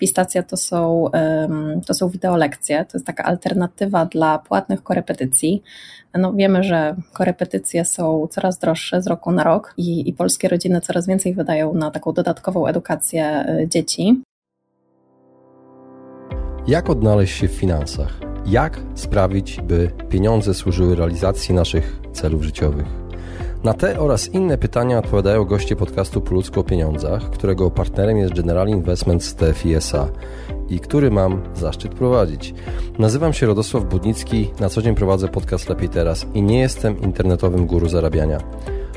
Pistacja to są, to są wideolekcje, to jest taka alternatywa dla płatnych korepetycji. No wiemy, że korepetycje są coraz droższe z roku na rok i, i polskie rodziny coraz więcej wydają na taką dodatkową edukację y, dzieci. Jak odnaleźć się w finansach? Jak sprawić, by pieniądze służyły realizacji naszych celów życiowych? Na te oraz inne pytania odpowiadają goście podcastu Po ludzko o pieniądzach, którego partnerem jest General Investments TFISA i który mam zaszczyt prowadzić. Nazywam się Radosław Budnicki, na co dzień prowadzę podcast Lepiej Teraz i nie jestem internetowym guru zarabiania.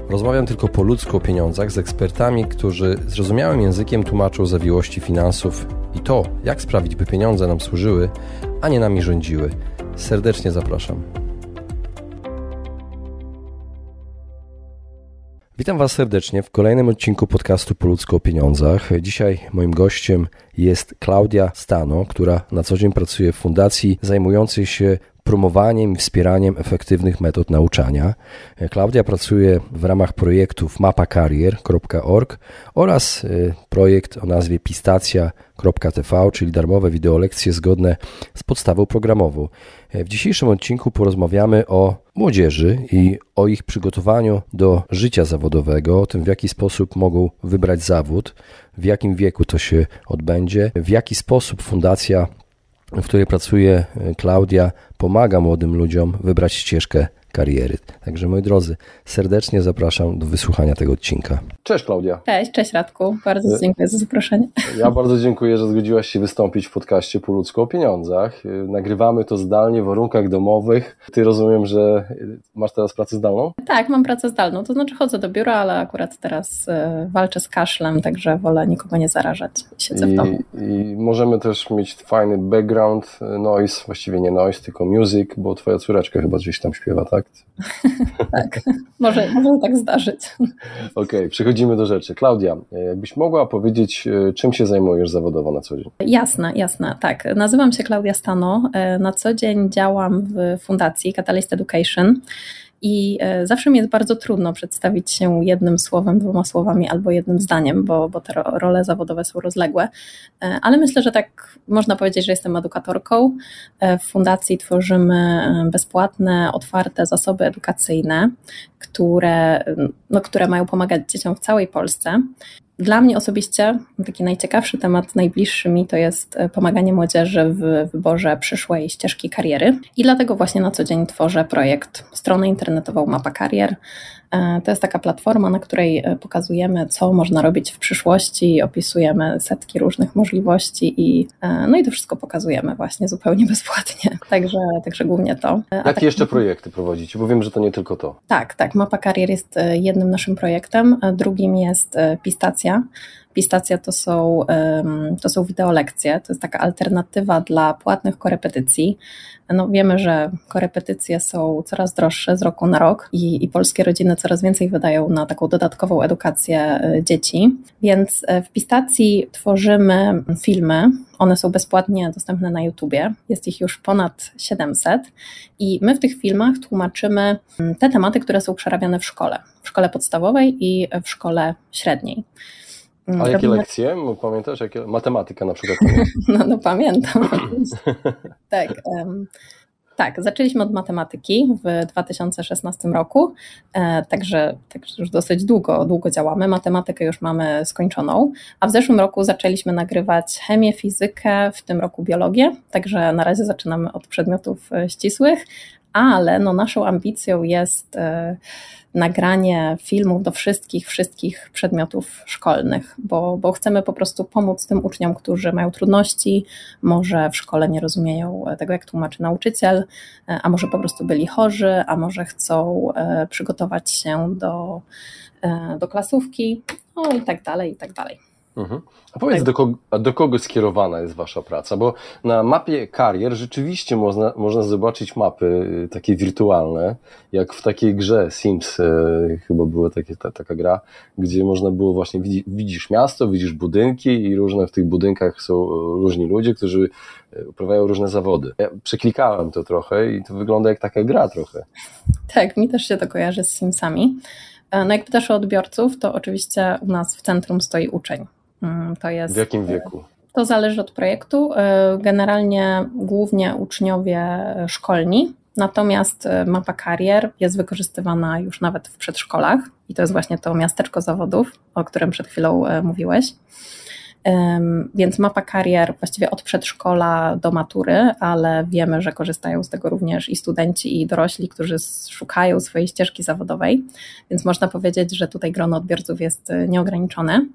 Rozmawiam tylko po ludzku o pieniądzach z ekspertami, którzy zrozumiałym językiem tłumaczą zawiłości finansów i to, jak sprawić, by pieniądze nam służyły, a nie nami rządziły. Serdecznie zapraszam. Witam Was serdecznie w kolejnym odcinku podcastu Po ludzko o pieniądzach. Dzisiaj moim gościem jest Klaudia Stano, która na co dzień pracuje w fundacji zajmującej się promowaniem i wspieraniem efektywnych metod nauczania. Klaudia pracuje w ramach projektów mapakarier.org oraz y, projekt o nazwie pistacja.tv, czyli darmowe wideolekcje zgodne z podstawą programową. W dzisiejszym odcinku porozmawiamy o młodzieży i o ich przygotowaniu do życia zawodowego, o tym w jaki sposób mogą wybrać zawód, w jakim wieku to się odbędzie, w jaki sposób fundacja w której pracuje Klaudia, pomaga młodym ludziom wybrać ścieżkę kariery. Także moi drodzy, serdecznie zapraszam do wysłuchania tego odcinka. Cześć Klaudia. Cześć, cześć Radku. Bardzo dziękuję za zaproszenie. Ja bardzo dziękuję, że zgodziłaś się wystąpić w podcaście Po ludzko o pieniądzach. Nagrywamy to zdalnie w warunkach domowych. Ty rozumiem, że masz teraz pracę zdalną? Tak, mam pracę zdalną. To znaczy chodzę do biura, ale akurat teraz walczę z kaszlem, także wolę nikogo nie zarażać. Siedzę I, w domu. I możemy też mieć fajny background noise, właściwie nie noise, tylko music, bo twoja córeczka chyba gdzieś tam śpiewa, tak? tak, może, może tak zdarzyć. Okej, okay, przechodzimy do rzeczy. Klaudia, jakbyś mogła powiedzieć, e, czym się zajmujesz zawodowo na co dzień? Jasne, jasne, tak. Nazywam się Klaudia Stano. E, na co dzień działam w fundacji Catalyst Education. I e, zawsze mi jest bardzo trudno przedstawić się jednym słowem, dwoma słowami albo jednym zdaniem, bo, bo te role zawodowe są rozległe. E, ale myślę, że tak można powiedzieć, że jestem edukatorką. E, w fundacji tworzymy bezpłatne, otwarte zasoby edukacyjne, które, no, które mają pomagać dzieciom w całej Polsce. Dla mnie osobiście taki najciekawszy temat, najbliższy mi to jest e, pomaganie młodzieży w wyborze przyszłej ścieżki kariery i dlatego właśnie na co dzień tworzę projekt, stronę internetową Mapa Karier. E, to jest taka platforma, na której e, pokazujemy, co można robić w przyszłości, opisujemy setki różnych możliwości i no i to wszystko pokazujemy właśnie zupełnie bezpłatnie. Także, także głównie to. A Jakie tak, jeszcze projekty prowadzicie? Bo wiem, że to nie tylko to. Tak, tak. Mapa Karier jest jednym naszym projektem, drugim jest Pistacja Pistacja to są, to są wideolekcje, to jest taka alternatywa dla płatnych korepetycji. No wiemy, że korepetycje są coraz droższe z roku na rok i, i polskie rodziny coraz więcej wydają na taką dodatkową edukację e, dzieci, więc e, w Pistacji tworzymy filmy, one są bezpłatnie dostępne na YouTubie, jest ich już ponad 700 i my w tych filmach tłumaczymy mm, te tematy, które są przerabiane w szkole, w szkole podstawowej i w szkole średniej. A jakie lekcje? Pamiętasz? Jakie? Matematyka na przykład. No, no pamiętam. tak. Um, tak, zaczęliśmy od matematyki w 2016 roku, e, także, także już dosyć długo, długo działamy. Matematykę już mamy skończoną, a w zeszłym roku zaczęliśmy nagrywać chemię, fizykę, w tym roku biologię, także na razie zaczynamy od przedmiotów e, ścisłych, ale no naszą ambicją jest e, nagranie filmów do wszystkich, wszystkich przedmiotów szkolnych, bo, bo chcemy po prostu pomóc tym uczniom, którzy mają trudności, może w szkole nie rozumieją tego, jak tłumaczy nauczyciel, e, a może po prostu byli chorzy, a może chcą e, przygotować się do, do klasówki, no i tak dalej, i tak dalej. Mhm. A powiedz, tak. do, kogo, do kogo skierowana jest Wasza praca? Bo na mapie karier rzeczywiście można, można zobaczyć mapy y, takie wirtualne, jak w takiej grze Sims, e, chyba była takie, ta, taka gra, gdzie można było właśnie, widzi, widzisz miasto, widzisz budynki i różne w tych budynkach są e, różni ludzie, którzy e, uprawiają różne zawody. Ja przeklikałem to trochę i to wygląda jak taka gra trochę. Tak, mi też się to kojarzy z Simsami. No jak pytasz o odbiorców, to oczywiście u nas w centrum stoi uczeń to jest, w jakim wieku? To zależy od projektu. Generalnie głównie uczniowie szkolni, natomiast mapa karier jest wykorzystywana już nawet w przedszkolach i to jest właśnie to miasteczko zawodów, o którym przed chwilą mówiłeś. Więc mapa karier właściwie od przedszkola do matury, ale wiemy, że korzystają z tego również i studenci, i dorośli, którzy szukają swojej ścieżki zawodowej, więc można powiedzieć, że tutaj grono odbiorców jest e, nieograniczone.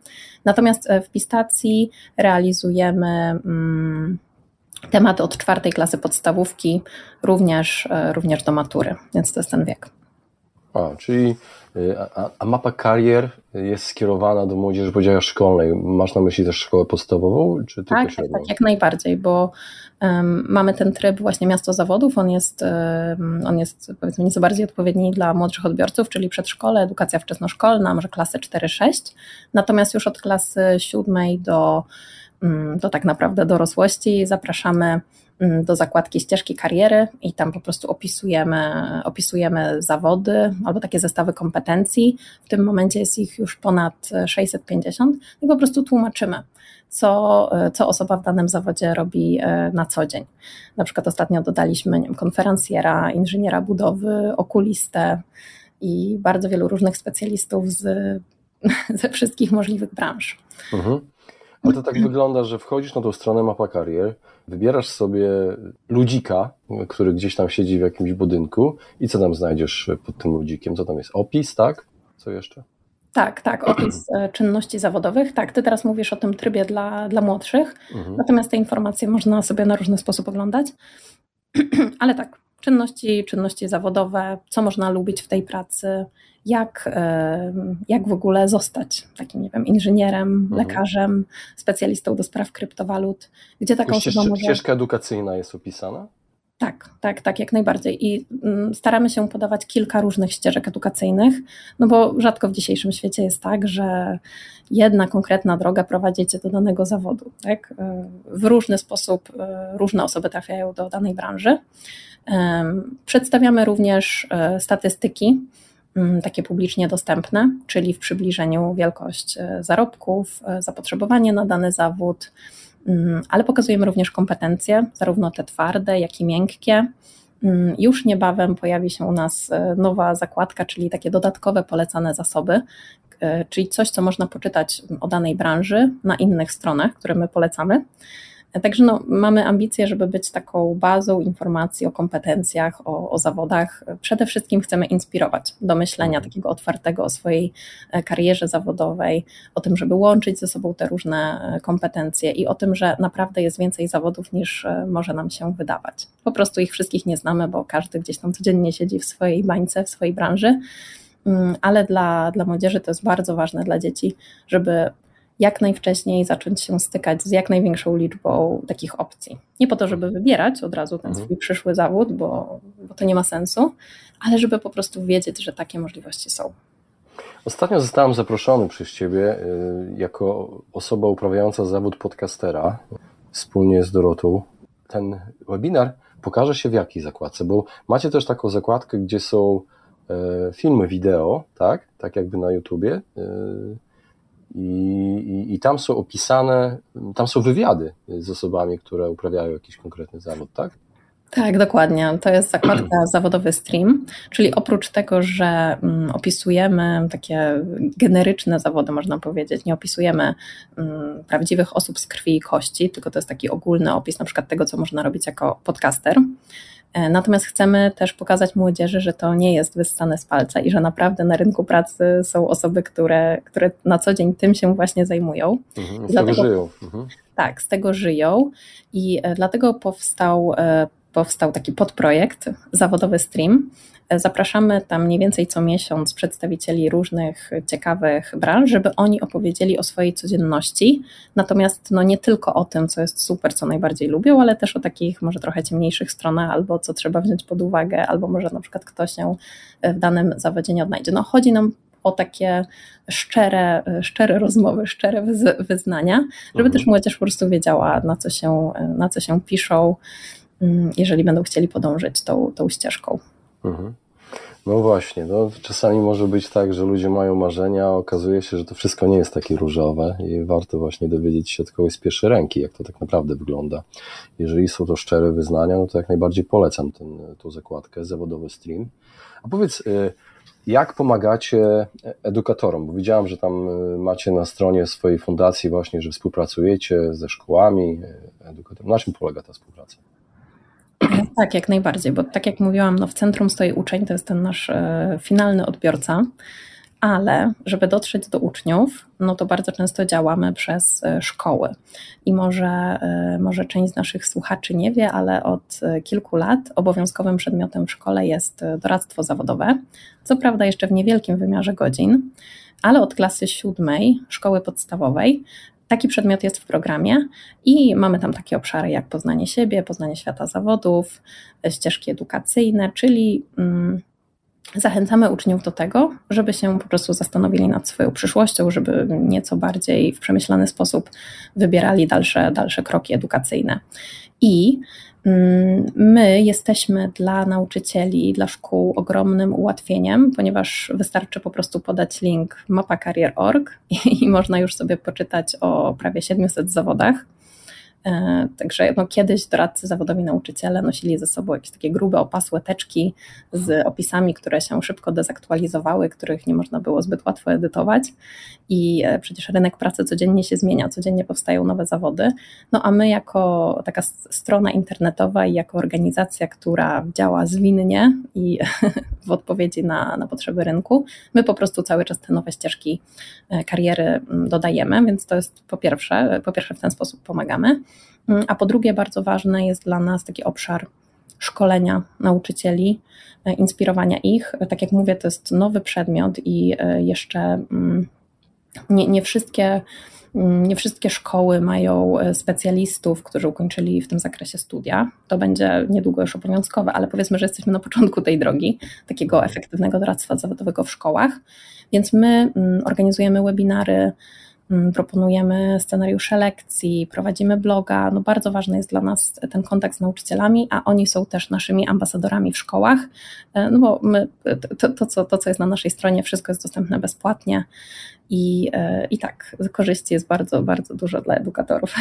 Natomiast e, w Pistacji realizujemy mm, tematy od czwartej klasy podstawówki, również, e, również do matury, więc to jest ten wiek. A, czyli y, a, a, mapa karier jest skierowana do młodzieży, powiedziała szkolnej. Masz na myśli też szkołę podstawową, czy tylko tak, tak, tak, jak najbardziej, bo um, mamy ten tryb właśnie miasto zawodów, on jest, um, on jest powiedzmy nieco bardziej odpowiedni dla młodszych odbiorców, czyli przedszkole, edukacja wczesnoszkolna, może klasy 4-6, natomiast już od klasy siódmej do, um, do tak naprawdę dorosłości zapraszamy Mm, do zakładki ścieżki kariery i tam po prostu opisujemy, opisujemy zawody albo takie zestawy kompetencji. W tym momencie jest ich już ponad 650 i po prostu tłumaczymy, co, co osoba w danym zawodzie robi e, na co dzień. Na przykład ostatnio dodaliśmy wiem, konferencjera, inżyniera budowy, okulistę i bardzo wielu różnych specjalistów z, ze wszystkich możliwych branż. Mhm. Ale to tak wygląda, że wchodzisz na tą stronę Mapa Karier, wybierasz sobie ludzika, który gdzieś tam siedzi w jakimś budynku i co tam znajdziesz pod tym ludzikiem? Co tam jest? Opis, tak? Co jeszcze? Tak, tak, opis e, czynności zawodowych. Tak, ty teraz mówisz o tym trybie dla, dla młodszych, mhm. natomiast te informacje można sobie na różny sposób oglądać. Ale tak, czynności, czynności zawodowe, co można lubić w tej pracy, jak, jak w ogóle zostać takim, nie wiem, inżynierem, mhm. lekarzem, specjalistą do spraw kryptowalut, gdzie taka osoba może... Ścieżka edukacyjna jest opisana? Tak, tak, tak, jak najbardziej. I mm, staramy się podawać kilka różnych ścieżek edukacyjnych, no bo rzadko w dzisiejszym świecie jest tak, że jedna konkretna droga prowadzi cię do danego zawodu. Tak? W różny sposób e, różne osoby trafiają do danej branży. Przedstawiamy również e, statystyki, mm, takie publicznie dostępne, czyli w przybliżeniu wielkość e, zarobków, zapotrzebowanie na dany zawód, Mm, ale pokazujemy również kompetencje, zarówno te twarde, jak i miękkie. Mm, już niebawem pojawi się u nas e, nowa zakładka, czyli takie dodatkowe polecane zasoby, e, czyli coś, co można poczytać o danej branży na innych stronach, które my polecamy. Także no, mamy ambicje, żeby być taką bazą informacji o kompetencjach, o, o zawodach. Przede wszystkim chcemy inspirować do myślenia mhm. takiego otwartego o swojej e, karierze zawodowej, o tym, żeby łączyć ze sobą te różne e, kompetencje i o tym, że naprawdę jest więcej zawodów niż e, może nam się wydawać. Po prostu ich wszystkich nie znamy, bo każdy gdzieś tam codziennie siedzi w swojej bańce, w swojej branży mm, ale dla, dla młodzieży to jest bardzo ważne dla dzieci, żeby jak najwcześniej zacząć się stykać z jak największą liczbą takich opcji. Nie po to, żeby wybierać od razu ten mhm. swój przyszły zawód, bo, bo to nie ma sensu, ale żeby po prostu wiedzieć, że takie możliwości są. Ostatnio zostałem zaproszony przez Ciebie y, jako osoba uprawiająca zawód podcastera wspólnie z Dorotą. Ten webinar pokaże się w jakiej zakładce, bo macie też taką zakładkę, gdzie są e, filmy wideo, tak? Tak jakby na YouTubie y, i, i, I, tam są opisane, tam są wywiady z osobami, które uprawiają jakiś konkretny zawód, tak? Tak, dokładnie. To jest zakładka zawodowy stream, czyli oprócz tego, że mm, opisujemy takie generyczne zawody, można powiedzieć, nie opisujemy mm, prawdziwych osób z krwi i kości, tylko to jest taki ogólny opis na przykład tego, co można robić jako podcaster. E, natomiast chcemy też pokazać młodzieży, że to nie jest wyssane z palca i że naprawdę na rynku pracy są osoby, które, które na co dzień tym się właśnie zajmują. Mhm, z dlatego, tego żyją. Mhm. Tak, z tego żyją i e, dlatego powstał, e, powstał taki podprojekt Zawodowy Stream, Zapraszamy tam mniej więcej co miesiąc przedstawicieli różnych ciekawych branż, żeby oni opowiedzieli o swojej codzienności. Natomiast no nie tylko o tym, co jest super, co najbardziej lubią, ale też o takich może trochę ciemniejszych stronach, albo co trzeba wziąć pod uwagę, albo może na przykład kto się w danym zawodzie nie odnajdzie. No chodzi nam o takie szczere, szczere rozmowy, szczere wyznania, żeby mhm. też młodzież po prostu wiedziała, na co się, na co się piszą, mm, jeżeli będą chcieli podążyć tą, tą ścieżką. Mhm. No właśnie, no, czasami może być tak, że ludzie mają marzenia, a okazuje się, że to wszystko nie jest takie różowe i warto właśnie dowiedzieć się od kogoś z pierwszej ręki, jak to tak naprawdę wygląda. Jeżeli są to szczere wyznania, no to jak najbardziej polecam tą zakładkę, zawodowy stream. A powiedz, y, jak pomagacie edukatorom? Bo widziałem, że tam y, macie na stronie swojej fundacji właśnie, że współpracujecie ze szkołami, y, edukatorami. Na czym polega ta współpraca? Tak, jak najbardziej, bo tak jak mówiłam, no w centrum stoi uczeń, to jest ten nasz e, finalny odbiorca, ale żeby dotrzeć do uczniów, no to bardzo często działamy przez e, szkoły. I może, e, może część z naszych słuchaczy nie wie, ale od kilku lat obowiązkowym przedmiotem w szkole jest doradztwo zawodowe. Co prawda jeszcze w niewielkim wymiarze godzin, ale od klasy siódmej szkoły podstawowej Taki przedmiot jest w programie i mamy tam takie obszary jak poznanie siebie, poznanie świata zawodów, ścieżki edukacyjne, czyli mm, zachęcamy uczniów do tego, żeby się po prostu zastanowili nad swoją przyszłością, żeby nieco bardziej w przemyślany sposób wybierali dalsze, dalsze kroki edukacyjne. I my jesteśmy dla nauczycieli, dla szkół ogromnym ułatwieniem, ponieważ wystarczy po prostu podać link mapakarier.org i, można już sobie poczytać o prawie 700 zawodach także no, kiedyś doradcy zawodowi nauczyciele nosili ze sobą jakieś takie grube opasłe teczki z opisami, które się szybko dezaktualizowały, których nie można było zbyt łatwo edytować. I e, przecież rynek pracy codziennie się zmienia, codziennie powstają nowe zawody. No a my, jako taka strona internetowa i jako organizacja, która działa zwinnie i w odpowiedzi na, na potrzeby rynku, my po prostu cały czas te nowe ścieżki e, kariery dodajemy, więc to jest po pierwsze, po pierwsze w ten sposób pomagamy. Mm, a po drugie, bardzo ważny jest dla nas taki obszar szkolenia nauczycieli, e, inspirowania ich. Tak jak mówię, to jest nowy przedmiot i e, jeszcze mm, nie, nie wszystkie. Mm, nie wszystkie szkoły mają e, specjalistów, którzy ukończyli w tym zakresie studia. To będzie niedługo już obowiązkowe, ale powiedzmy, że jesteśmy na początku tej drogi takiego efektywnego doradztwa zawodowego w szkołach. Więc my organizujemy webinary proponujemy scenariusze lekcji, prowadzimy bloga. No bardzo ważny jest dla nas ten kontakt z nauczycielami, a oni są też naszymi ambasadorami w szkołach, e, no bo my, to, to, co, to, co jest na naszej stronie, wszystko jest dostępne bezpłatnie i, e, i tak, korzyści jest bardzo, bardzo dużo dla edukatorów.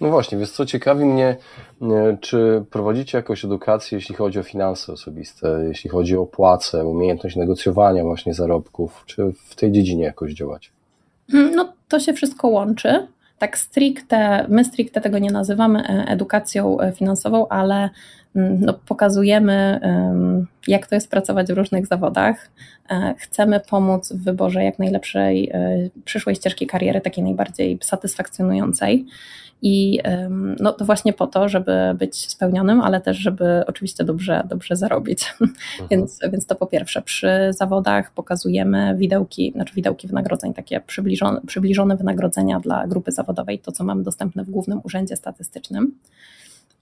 No właśnie, więc co ciekawi mnie, czy prowadzicie jakąś edukację, jeśli chodzi o finanse osobiste, jeśli chodzi o płace, umiejętność negocjowania właśnie zarobków, czy w tej dziedzinie jakoś działać? Hmm, no to się wszystko łączy. Tak stricte, my stricte tego nie nazywamy e, edukacją e, finansową, ale no, pokazujemy, jak to jest pracować w różnych zawodach. E, chcemy pomóc w wyborze jak najlepszej przyszłej ścieżki kariery, takiej najbardziej satysfakcjonującej. I no, to właśnie po to, żeby być spełnionym, ale też, żeby oczywiście dobrze, dobrze zarobić. Mhm. więc, więc to po pierwsze, przy zawodach pokazujemy widełki, znaczy widełki wynagrodzeń, takie przybliżone, przybliżone wynagrodzenia dla grupy zawodowej, to co mamy dostępne w Głównym Urzędzie Statystycznym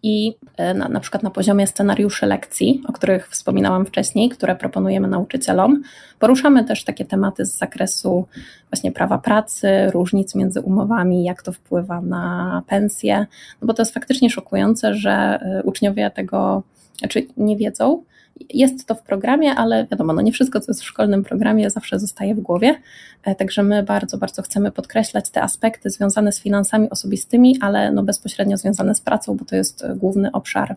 i e, na, na przykład na poziomie scenariuszy lekcji, o których wspominałam wcześniej, które proponujemy nauczycielom. Poruszamy też takie tematy z zakresu właśnie prawa pracy, różnic między umowami, jak to wpływa na pensje, no bo to jest faktycznie szokujące, że e, uczniowie tego znaczy nie wiedzą, jest to w programie, ale wiadomo, no nie wszystko, co jest w szkolnym programie, zawsze zostaje w głowie. E, także my bardzo, bardzo chcemy podkreślać te aspekty związane z finansami osobistymi, ale no bezpośrednio związane z pracą, bo to jest główny obszar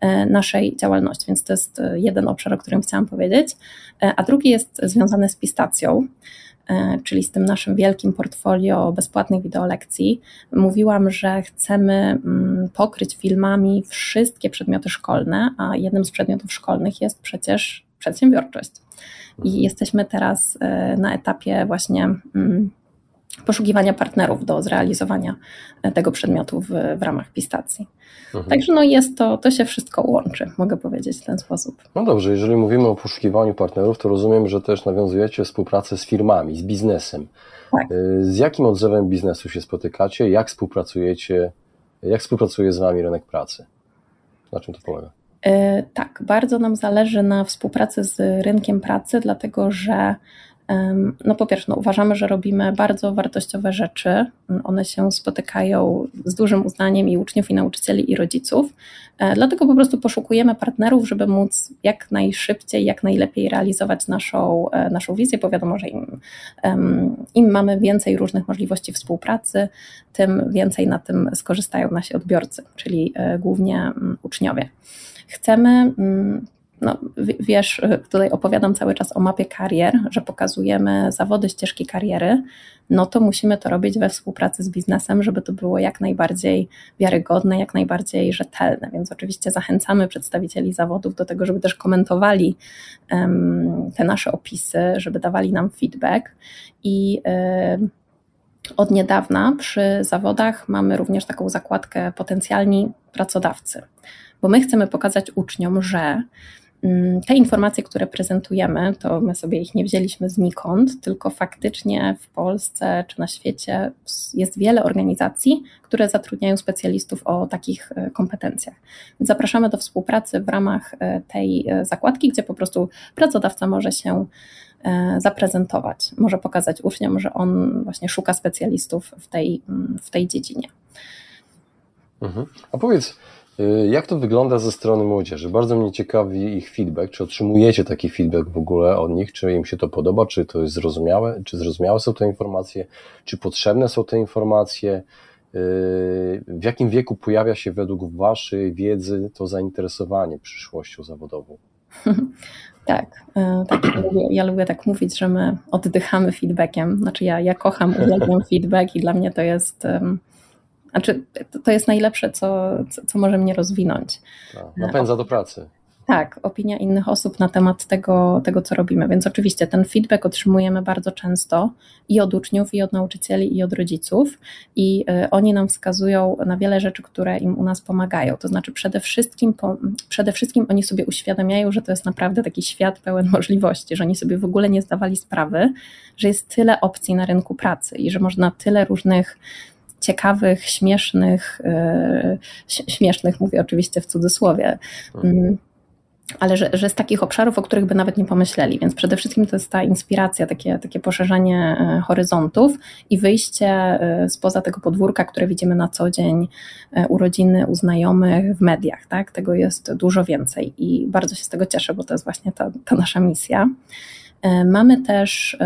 e, naszej działalności, więc to jest jeden obszar, o którym chciałam powiedzieć. E, a drugi jest związany z pistacją. E, czyli z tym naszym wielkim portfolio bezpłatnych wideolekcji, mówiłam, że chcemy mm, pokryć filmami wszystkie przedmioty szkolne, a jednym z przedmiotów szkolnych jest przecież przedsiębiorczość. I jesteśmy teraz e, na etapie właśnie mm, poszukiwania partnerów do zrealizowania e, tego przedmiotu w, w ramach pistacji. Mhm. Także no jest to, to się wszystko łączy, mogę powiedzieć w ten sposób. No dobrze, jeżeli mówimy o poszukiwaniu partnerów, to rozumiem, że też nawiązujecie współpracę z firmami, z biznesem. Tak. E, z jakim odzewem biznesu się spotykacie? Jak współpracujecie? Jak współpracuje z Wami rynek pracy? Na czym to polega? Yy, tak, bardzo nam zależy na współpracy z rynkiem pracy, dlatego że No po pierwsze, no uważamy, że robimy bardzo wartościowe rzeczy. One się spotykają z dużym uznaniem i uczniów, i nauczycieli, i rodziców. E, dlatego po prostu poszukujemy partnerów, żeby móc jak najszybciej, jak najlepiej realizować naszą, e, naszą wizję, bo wiadomo, że im, im mamy więcej różnych możliwości współpracy, tym więcej na tym skorzystają nasi odbiorcy, czyli e, głównie uczniowie. Chcemy no, wiesz, tutaj opowiadam cały czas o mapie karier, że pokazujemy zawody, ścieżki kariery, no to musimy to robić we współpracy z biznesem, żeby to było jak najbardziej wiarygodne, jak najbardziej rzetelne. Więc oczywiście zachęcamy przedstawicieli zawodów do tego, żeby też komentowali um, te nasze opisy, żeby dawali nam feedback. I um, od niedawna przy zawodach mamy również taką zakładkę potencjalni pracodawcy, bo my chcemy pokazać uczniom, że te informacje, które prezentujemy, to my sobie ich nie wzięliśmy znikąd, tylko faktycznie w Polsce czy na świecie jest wiele organizacji, które zatrudniają specjalistów o takich e, kompetencjach. zapraszamy do współpracy w ramach e, tej e, zakładki, gdzie po prostu pracodawca może się zaprezentować, może pokazać uczniom, że on właśnie szuka specjalistów w tej, mm, w tej dziedzinie. Mhm. A powiedz, jak to wygląda ze strony młodzieży? Bardzo mnie ciekawi ich feedback. Czy otrzymujecie taki feedback w ogóle od nich? Czy im się to podoba? Czy to jest zrozumiałe? Czy zrozumiałe są te informacje? Czy potrzebne są te informacje? Y, w jakim wieku pojawia się według Waszej wiedzy to zainteresowanie przyszłością zawodową? Tak, y, tak ja, lubię, ja lubię tak mówić, że my oddychamy feedbackiem. Znaczy ja, ja kocham, uwielbiam feedback i dla mnie to jest um, znaczy, to jest najlepsze, co, co, co może mnie rozwinąć. Tak, napędza do pracy. Tak, opinia innych osób na temat tego, tego, co robimy. Więc oczywiście ten feedback otrzymujemy bardzo często i od uczniów, i od nauczycieli, i od rodziców, i y, oni nam wskazują na wiele rzeczy, które im u nas pomagają. To znaczy, przede wszystkim, przede wszystkim oni sobie uświadamiają, że to jest naprawdę taki świat pełen możliwości, że oni sobie w ogóle nie zdawali sprawy, że jest tyle opcji na rynku pracy i że można tyle różnych ciekawych, śmiesznych, e, śmiesznych mówię oczywiście w cudzysłowie, mhm. mm, ale że, że z takich obszarów, o których by nawet nie pomyśleli. Więc przede wszystkim to jest ta inspiracja, takie, takie poszerzanie e, horyzontów i wyjście e, spoza tego podwórka, które widzimy na co dzień, urodziny u znajomych w mediach. Tak? Tego jest dużo więcej i bardzo się z tego cieszę, bo to jest właśnie ta, ta nasza misja. Mamy też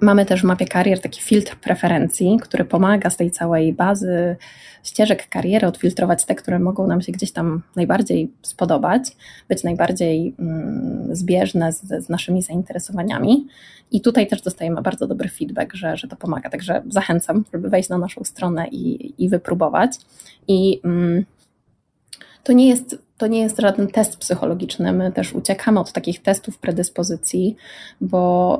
Mamy też w mapie karier taki filtr preferencji, który pomaga z tej całej bazy ścieżek kariery odfiltrować te, które mogą nam się gdzieś tam najbardziej spodobać, być najbardziej mm, zbieżne z, z naszymi zainteresowaniami. I tutaj też dostajemy bardzo dobry feedback, że, że to pomaga. Także zachęcam, żeby wejść na naszą stronę i, i wypróbować. I mm, to nie jest to nie jest żaden test psychologiczny. My też uciekamy od takich testów predyspozycji, bo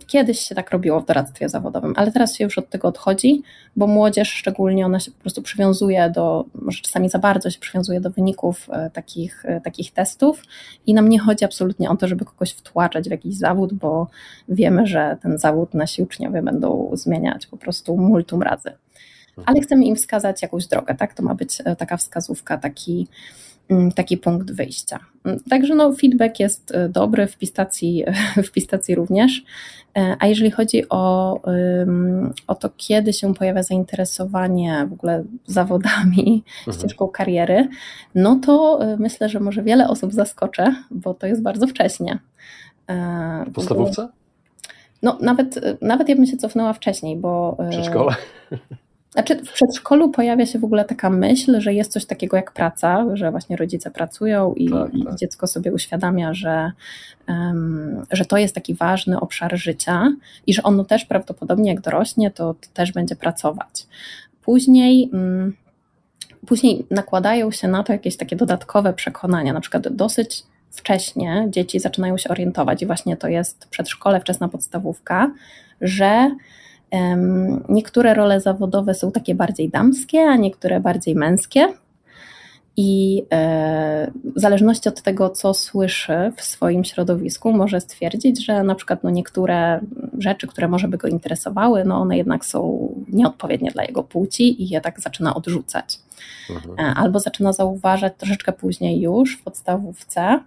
y, kiedyś się tak robiło w doradztwie zawodowym, ale teraz się już od tego odchodzi, bo młodzież szczególnie ona się po prostu przywiązuje do, może czasami za bardzo się przywiązuje do wyników y, takich, y, takich testów i nam nie chodzi absolutnie o to, żeby kogoś wtłaczać w jakiś zawód, bo wiemy, że ten zawód nasi uczniowie będą zmieniać po prostu multum razy. Ale chcemy im wskazać jakąś drogę, tak? To ma być e, taka wskazówka, taki taki punkt wyjścia. Mm, także no, feedback jest y, dobry, w pistacji, w pistacji również. E, a jeżeli chodzi o, o to, kiedy się pojawia zainteresowanie w ogóle zawodami, mhm. ścieżką kariery, no to y, myślę, że może wiele osób zaskoczę, bo to jest bardzo wcześnie. E, w podstawówce? No, nawet, nawet ja bym się cofnęła wcześniej, bo. Przedszkole? Znaczy w przedszkolu pojawia się w ogóle taka myśl, że jest coś takiego jak praca, że właśnie rodzice pracują i, tak, tak. dziecko sobie uświadamia, że, um, że to jest taki ważny obszar życia i że ono też prawdopodobnie jak dorośnie, to, to też będzie pracować. Później. Um, później nakładają się na to jakieś takie dodatkowe przekonania, na przykład dosyć wcześnie dzieci zaczynają się orientować i właśnie to jest przedszkole, wczesna podstawówka, że Niektóre role zawodowe są takie bardziej damskie, a niektóre bardziej męskie. I e, w zależności od tego, co słyszy w swoim środowisku, może stwierdzić, że na przykład no niektóre rzeczy, które może by go interesowały, no one jednak są nieodpowiednie dla jego płci i je tak zaczyna odrzucać. Mhm. E, albo zaczyna zauważać troszeczkę później już w podstawówce,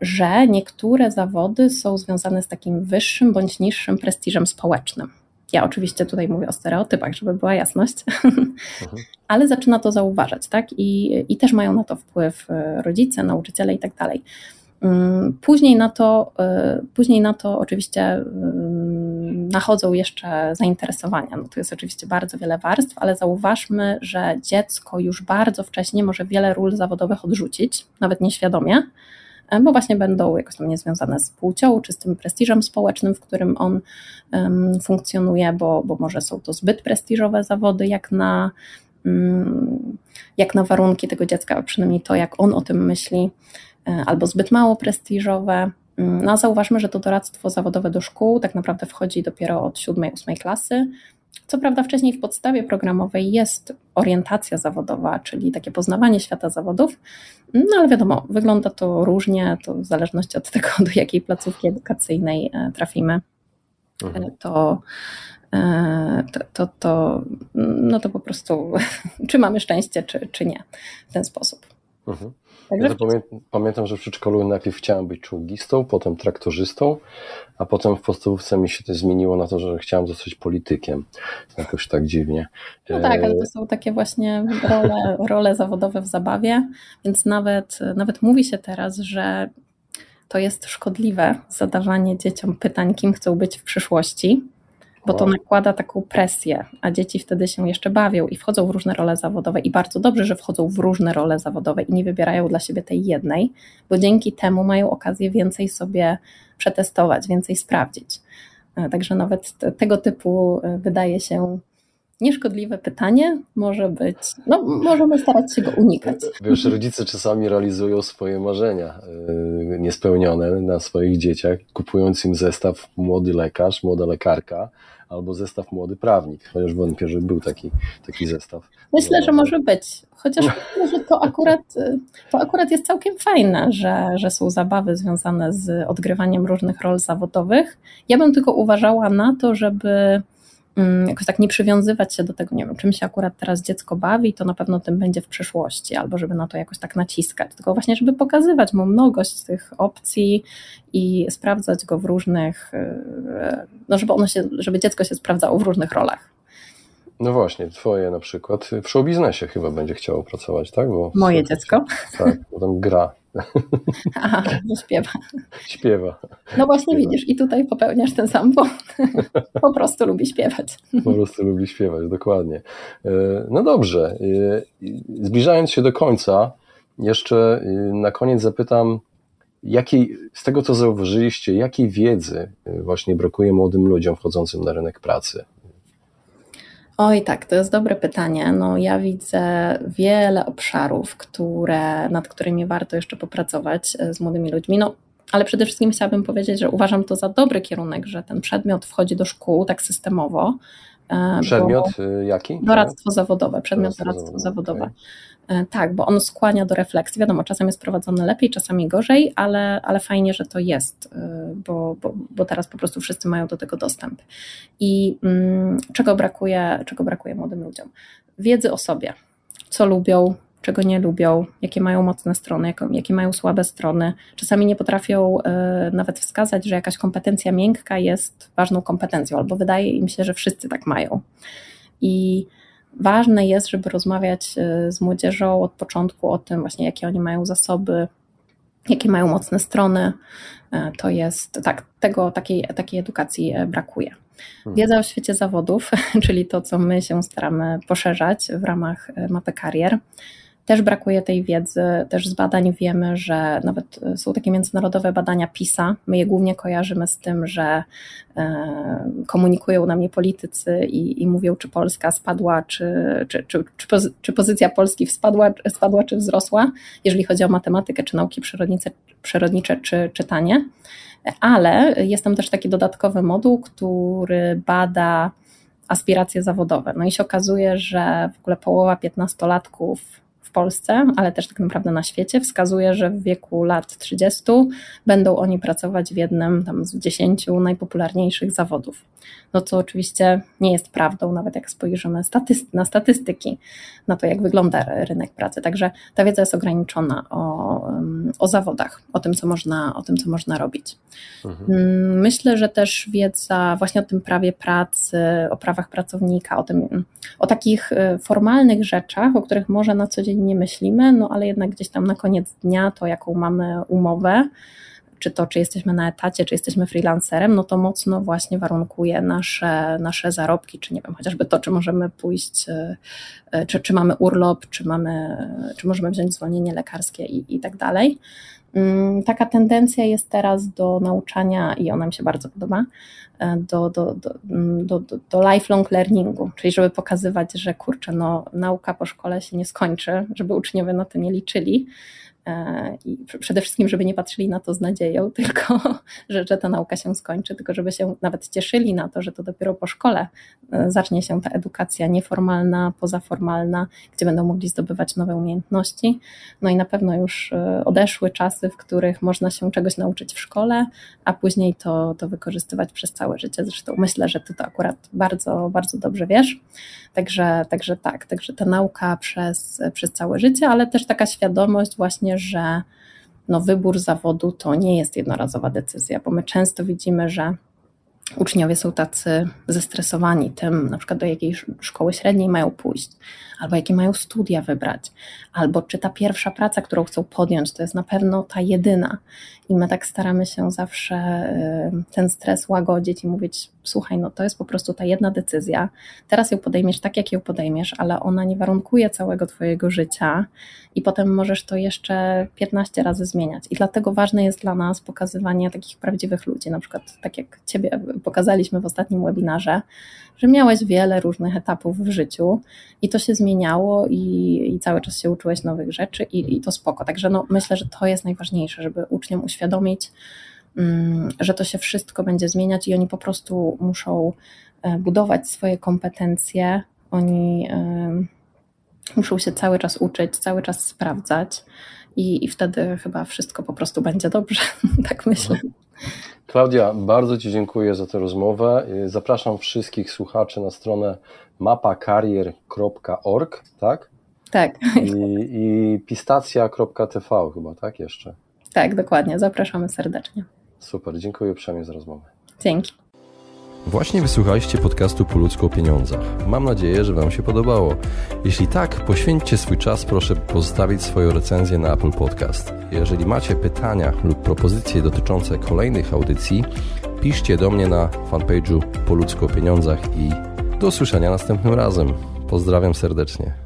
że niektóre zawody są związane z takim wyższym bądź niższym prestiżem społecznym. Ja oczywiście tutaj mówię o stereotypach, żeby była jasność, mhm. ale zaczyna to zauważać, tak? I, I też mają na to wpływ e, rodzice, nauczyciele i tak dalej. Mm, później na to, e, później na to oczywiście mm, nachodzą jeszcze zainteresowania. No to jest oczywiście bardzo wiele warstw, ale zauważmy, że dziecko już bardzo wcześnie może wiele ról zawodowych odrzucić, nawet nieświadomie, bo właśnie będą jakoś tam niezwiązane z płcią czy z tym prestiżem społecznym, w którym on um, funkcjonuje, bo, bo może są to zbyt prestiżowe zawody, jak na, um, jak na warunki tego dziecka, przynajmniej to, jak on o tym myśli, e, albo zbyt mało prestiżowe. Mm, no a zauważmy, że to doradztwo zawodowe do szkół tak naprawdę wchodzi dopiero od 7-8 klasy, co prawda, wcześniej w podstawie programowej jest orientacja zawodowa, czyli takie poznawanie świata zawodów, no ale wiadomo, wygląda to różnie, to w zależności od tego, do jakiej placówki edukacyjnej e, trafimy. Mhm. To, e, to, to, to, no to po prostu, czy mamy szczęście, czy, czy nie, w ten sposób. Mhm. Także... Ja pamiętam, pamiętam, że w przedszkolu najpierw chciałem być czołgistą, potem traktorzystą, a potem w podstawówce mi się to zmieniło na to, że chciałem zostać politykiem. Jakoś tak dziwnie. No tak, ale to są takie właśnie role, role zawodowe w zabawie, więc nawet, nawet mówi się teraz, że to jest szkodliwe zadawanie dzieciom pytań, kim chcą być w przyszłości, bo to nakłada taką presję, a dzieci wtedy się jeszcze bawią i wchodzą w różne role zawodowe i bardzo dobrze, że wchodzą w różne role zawodowe i nie wybierają dla siebie tej jednej, bo dzięki temu mają okazję więcej sobie przetestować, więcej sprawdzić. E, także nawet tego typu e, wydaje się nieszkodliwe pytanie może być, no możemy starać się go unikać. Wiesz, rodzice czasami realizują swoje marzenia e, niespełnione na swoich dzieciach, kupując im zestaw młody lekarz, młoda lekarka, albo zestaw młody prawnik, chociaż wątpię, że był taki, taki zestaw. Myślę, że może być, chociaż myślę, że to akurat, to akurat jest całkiem fajne, że, że są zabawy związane z odgrywaniem różnych rol zawodowych. Ja bym tylko uważała na to, żeby jakoś tak nie przywiązywać się do tego, nie wiem, czym się akurat teraz dziecko bawi, to na pewno tym będzie w przyszłości, albo żeby na to jakoś tak naciskać, tylko właśnie, żeby pokazywać mu mnogość tych opcji i sprawdzać go w różnych, y, no żeby ono się, żeby dziecko się sprawdzało w różnych rolach. No właśnie, twoje na przykład w show biznesie chyba będzie chciało pracować, tak? Bo Moje dziecko? Tak, bo tam gra. Aha, że śpiewa. Śpiewa. No właśnie śpiewa. widzisz, i tutaj popełniasz ten sam błąd. Po prostu lubi śpiewać. Po prostu lubi śpiewać, dokładnie. E, no dobrze, e, zbliżając się do końca, jeszcze e, na koniec zapytam, jakiej, z tego co zauważyliście, jakiej wiedzy właśnie brakuje młodym ludziom wchodzącym na rynek pracy? Oj, tak, to jest dobre pytanie. No, ja widzę wiele obszarów, które, nad którymi warto jeszcze popracować e, z młodymi ludźmi. No, ale przede wszystkim chciałabym powiedzieć, że uważam to za dobry kierunek, że ten przedmiot wchodzi do szkół tak systemowo. E, przedmiot y, jaki? Doradztwo zawodowe, przedmiot doradztwo, doradztwo zawodowe. Okay. E, tak, bo on skłania do refleksji. Wiadomo, czasem jest prowadzony lepiej, czasami gorzej, ale, ale fajnie, że to jest, e, bo, bo, bo teraz po prostu wszyscy mają do tego dostęp. I mm, czego, brakuje, czego brakuje młodym ludziom? Wiedzy o sobie, co lubią, czego nie lubią, jakie mają mocne strony, jakie mają słabe strony. Czasami nie potrafią y, nawet wskazać, że jakaś kompetencja miękka jest ważną kompetencją, albo wydaje im się, że wszyscy tak mają. I ważne jest, żeby rozmawiać e, z młodzieżą od początku o tym właśnie, jakie oni mają zasoby, jakie mają mocne strony. E, to jest, tak, tego, takiej, takiej edukacji e, brakuje. Hmm. Wiedza o świecie zawodów, czyli to, co my się staramy poszerzać w ramach mapy karier, też brakuje tej wiedzy, też z badań wiemy, że nawet e, są takie międzynarodowe badania PISA. My je głównie kojarzymy z tym, że e, komunikują nam je politycy i, i mówią, czy Polska spadła, czy, czy, czy, czy, pozycja Polski spadła, spadła, czy wzrosła, jeżeli chodzi o matematykę, czy nauki przyrodnicze, przyrodnicze czy czytanie. Ale jest tam też taki dodatkowy moduł, który bada aspiracje zawodowe. No i się okazuje, że w ogóle połowa piętnastolatków Polsce, ale też tak naprawdę na świecie, wskazuje, że w wieku lat 30 będą oni pracować w jednym tam z dziesięciu najpopularniejszych zawodów. No co oczywiście nie jest prawdą, nawet jak spojrzymy na statystyki, na to, jak wygląda rynek pracy. Także ta wiedza jest ograniczona o, o zawodach, o tym, co można, o tym, co można robić. Mhm. Mm, myślę, że też wiedza właśnie o tym prawie pracy, o prawach pracownika, o, tym, o takich y, formalnych rzeczach, o których może na co dzień nie myślimy, no ale jednak gdzieś tam na koniec dnia to, jaką mamy umowę, czy to, czy jesteśmy na etacie, czy jesteśmy freelancerem, no to mocno właśnie warunkuje nasze, nasze zarobki, czy nie wiem, chociażby to, czy możemy pójść, y, y, czy, czy mamy urlop, czy, mamy, czy możemy wziąć zwolnienie lekarskie i, i tak dalej. Mm, taka tendencja jest teraz do nauczania, i ona mi się bardzo podoba, e, do, mm, do, do, do lifelong learningu, czyli żeby pokazywać, że kurczę, no, nauka po szkole się nie skończy, żeby uczniowie na to nie liczyli, i przede wszystkim, żeby nie patrzyli na to z nadzieją, tylko że, że ta nauka się skończy, tylko żeby się nawet cieszyli na to, że to dopiero po szkole e, zacznie się ta edukacja nieformalna, pozaformalna, gdzie będą mogli zdobywać nowe umiejętności. No i na pewno już e, odeszły czasy, w których można się czegoś nauczyć w szkole, a później to, to wykorzystywać przez całe życie. Zresztą myślę, że ty to akurat bardzo, bardzo dobrze wiesz. Także, także tak, także ta nauka przez, przez całe życie, ale też taka świadomość właśnie, że no wybór zawodu to nie jest jednorazowa decyzja, bo my często widzimy, że uczniowie są tacy zestresowani tym, na przykład do jakiej szkoły średniej mają pójść, albo jakie mają studia wybrać, albo czy ta pierwsza praca, którą chcą podjąć, to jest na pewno ta jedyna. I my tak staramy się zawsze ten stres łagodzić i mówić: Słuchaj, no to jest po prostu ta jedna decyzja. Teraz ją podejmiesz tak, jak ją podejmiesz, ale ona nie warunkuje całego Twojego życia i potem możesz to jeszcze 15 razy zmieniać. I dlatego ważne jest dla nas pokazywanie takich prawdziwych ludzi, na przykład tak jak Ciebie pokazaliśmy w ostatnim webinarze, że miałeś wiele różnych etapów w życiu i to się zmieniało i, i cały czas się uczyłeś nowych rzeczy i, i to spoko. Także no, myślę, że to jest najważniejsze, żeby uczniom uświadomić, mm, że to się wszystko będzie zmieniać i oni po prostu muszą e, budować swoje kompetencje, oni muszą się cały czas uczyć, cały czas sprawdzać i, i wtedy chyba wszystko po prostu będzie dobrze, tak myślę. Klaudia, bardzo Ci dziękuję za tę rozmowę. Zapraszam wszystkich słuchaczy na stronę mapakarier.org, tak? Tak. I, i pistacja.tv chyba, tak jeszcze? Tak, dokładnie. Zapraszamy serdecznie. Super, dziękuję uprzejmie za rozmowę. Dzięki. Właśnie wysłuchaliście podcastu Po ludzku o pieniądzach. Mam nadzieję, że Wam się podobało. Jeśli tak, poświęćcie swój czas, proszę pozostawić swoją recenzję na Apple Podcast. Jeżeli macie pytania lub propozycje dotyczące kolejnych audycji, piszcie do mnie na fanpage'u Po ludzku o pieniądzach i do usłyszenia następnym razem. Pozdrawiam serdecznie.